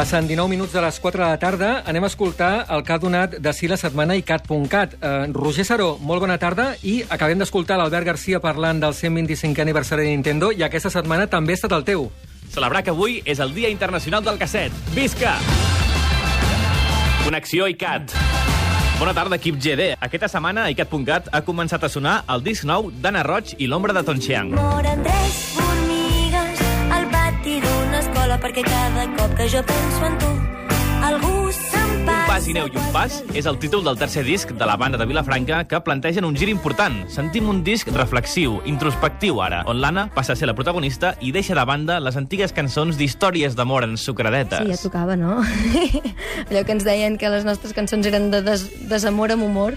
Passen 19 minuts de les 4 de la tarda. Anem a escoltar el que ha donat de si la setmana i cat.cat. Eh, Roger Saró, molt bona tarda. I acabem d'escoltar l'Albert Garcia parlant del 125è aniversari de Nintendo i aquesta setmana també ha estat el teu. Celebrar que avui és el Dia Internacional del Casset. Visca! Connexió ICAT. Bona tarda, equip GD. Aquesta setmana a ICAT.cat ha començat a sonar el disc nou d'Anna Roig i l'ombra de Tonxiang. Moren tres formigues perquè cada cop que jo penso en tu algú passa. Pas i neu i un pas és el títol del tercer disc de la banda de Vilafranca que plantegen un gir important. Sentim un disc reflexiu, introspectiu ara, on l'Anna passa a ser la protagonista i deixa de banda les antigues cançons d'històries d'amor ensucradetes. Sí, ja tocava, no? Allò que ens deien que les nostres cançons eren de des desamor amb humor.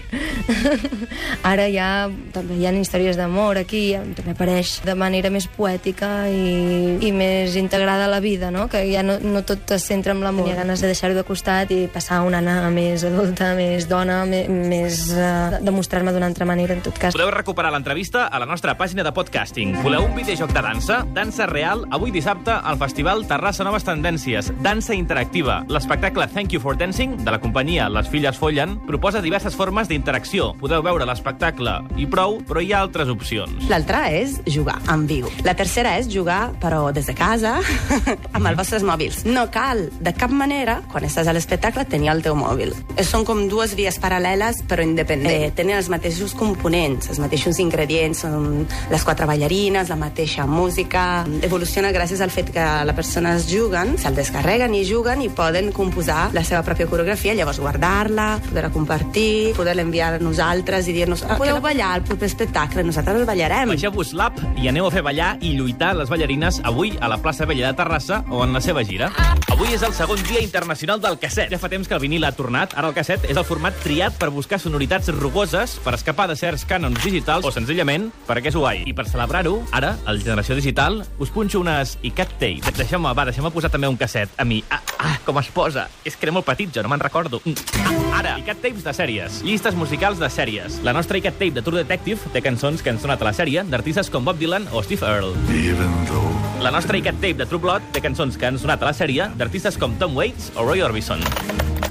Ara ja també hi ha històries d'amor aquí, també apareix de manera més poètica i, i més integrada a la vida, no? Que ja no, no tot es centra en l'amor. Ha ganes de deixar-ho de costat i passar una Anna més adulta, més dona, me, més... Uh, demostrar-me d'una altra manera, en tot cas. Podeu recuperar l'entrevista a la nostra pàgina de podcasting. Voleu un videojoc de dansa? Dansa Real, avui dissabte al Festival Terrassa Noves Tendències. Dansa interactiva. L'espectacle Thank You for Dancing, de la companyia Les Filles Follen, proposa diverses formes d'interacció. Podeu veure l'espectacle i prou, però hi ha altres opcions. L'altra és jugar en viu. La tercera és jugar, però des de casa, amb els vostres mòbils. No cal, de cap manera, quan estàs a l'espectacle, tenir el teu mòbil. Eh, Són com dues vies paral·leles, però independents. Eh, tenen els mateixos components, els mateixos ingredients, són les quatre ballarines, la mateixa música. Evoluciona gràcies al fet que les persones juguen, se'l descarreguen i juguen i poden composar la seva pròpia coreografia, llavors guardar-la, poder-la compartir, poder-la enviar a nosaltres i dir-nos ah, podeu ballar al proper espectacle, nosaltres el ballarem. Baixeu-vos l'app i aneu a fer ballar i lluitar les ballarines avui a la plaça Vella de Terrassa o en la seva gira. Avui és el segon dia internacional del casset. Ja fa temps que el vinil ha tornat. Ara el casset és el format triat per buscar sonoritats rugoses, per escapar de certs cànons digitals o senzillament perquè és guai. I per celebrar-ho, ara, al Generació Digital, us punxo unes ICAT Tape. Deixeu-me, va, deixeu-me posar també un casset. A mi, ah, ah, com es posa. És que era molt petit, jo no me'n recordo. Mm. Ah, ara, ICAT Tapes de sèries. Llistes musicals de sèries. La nostra ICAT Tape de True Detective té cançons que han sonat a la sèrie d'artistes com Bob Dylan o Steve Earle. Even though La nostra ICAT Tape de True Blood té cançons que han sonat a la sèrie d'artistes com Tom Waits o Roy Orbison.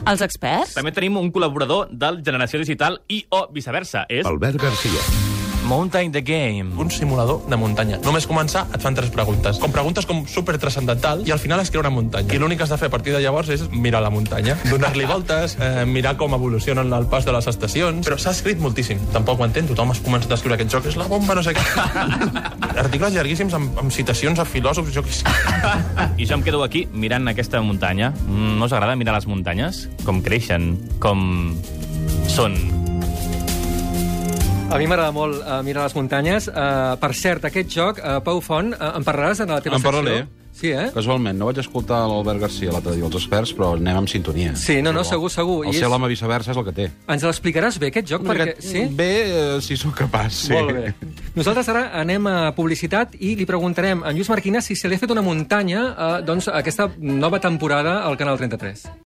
Els experts? També tenim un col·laborador del Generació Digital i o viceversa. És Albert Garcia. Mountain the Game. un simulador de muntanya. Només començar et fan tres preguntes. Com preguntes com super transcendental i al final es crea una muntanya. I l'únic que has de fer a partir de llavors és mirar la muntanya, donar-li voltes, eh, mirar com evolucionen el pas de les estacions, però s'ha escrit moltíssim. Tampoc ho entenc, tothom has començat a escriure aquest joc, és la bomba, no sé què. Articles llarguíssims amb, amb citacions a filòsofs, jo què sé. I jo em quedo aquí mirant aquesta muntanya. Mm, No us agrada mirar les muntanyes? Com creixen, com són. A mi m'agrada molt uh, mirar les muntanyes. Uh, per cert, aquest joc, uh, Pau Font, uh, en parlaràs en la teva En secció? Sí, eh? Casualment, no vaig escoltar l'Albert Garcia l'altre dia, els experts, però anem amb sintonia. Sí, no, no, Però segur, segur. El I ser és- l'home viceversa és el que té. Ens l'explicaràs bé, aquest joc? perquè... Sí? Bé, eh, si sóc capaç, sí. Molt bé. Nosaltres ara anem a publicitat i li preguntarem a en Lluís Marquina si se li ha fet una muntanya eh, doncs, aquesta nova temporada al Canal 33.